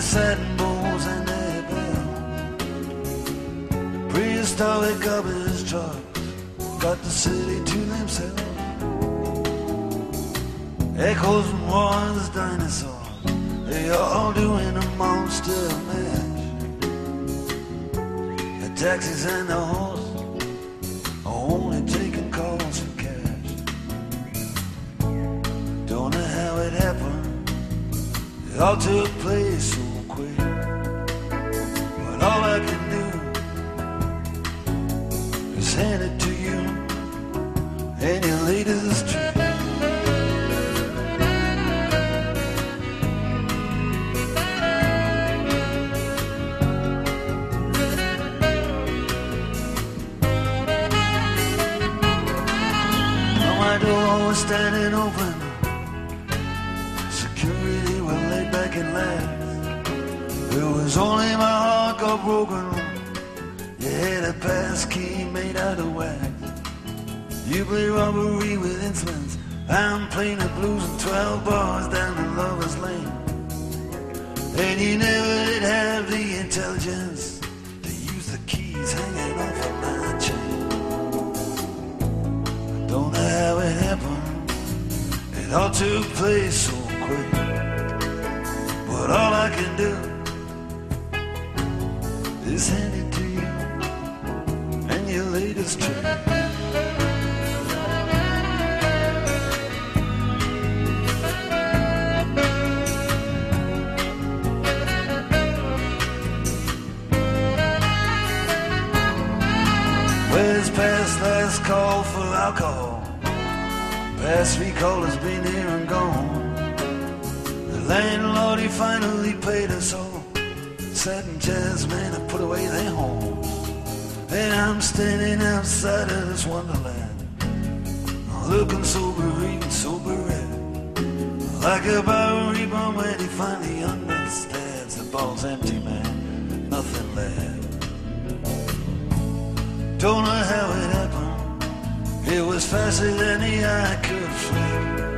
the satin bowls and their bells. Prehistoric garbage trucks got the city to themselves. Echoes and wars, dinosaurs, they are all doing a monster mash. The taxis and the horses are only taking calls for cash. Don't know how it happened. It all took place is hand it to you and your latest. Now my door was standing open. Security were laid back and laughed. It was only my heart got broken. Had a pass key made out of wax. You play robbery with insolence. I'm playing the blues and 12 bars down in Lover's Lane. And you never did have the intelligence to use the keys hanging off of my chain. Don't know how it happened. It all took place so quick. But all I can do is hand it latest trick. Where's past last call for alcohol? Past recall has been here and gone. The landlord, he finally paid us all. Sat in chairs, man, I put away their homes. And I'm standing outside of this wonderland. Looking so bereaved, so bereft. Like a Bowery bomb when he finally understands the ball's empty, man. Nothing left. Don't know how it happened. It was faster than the eye could flick.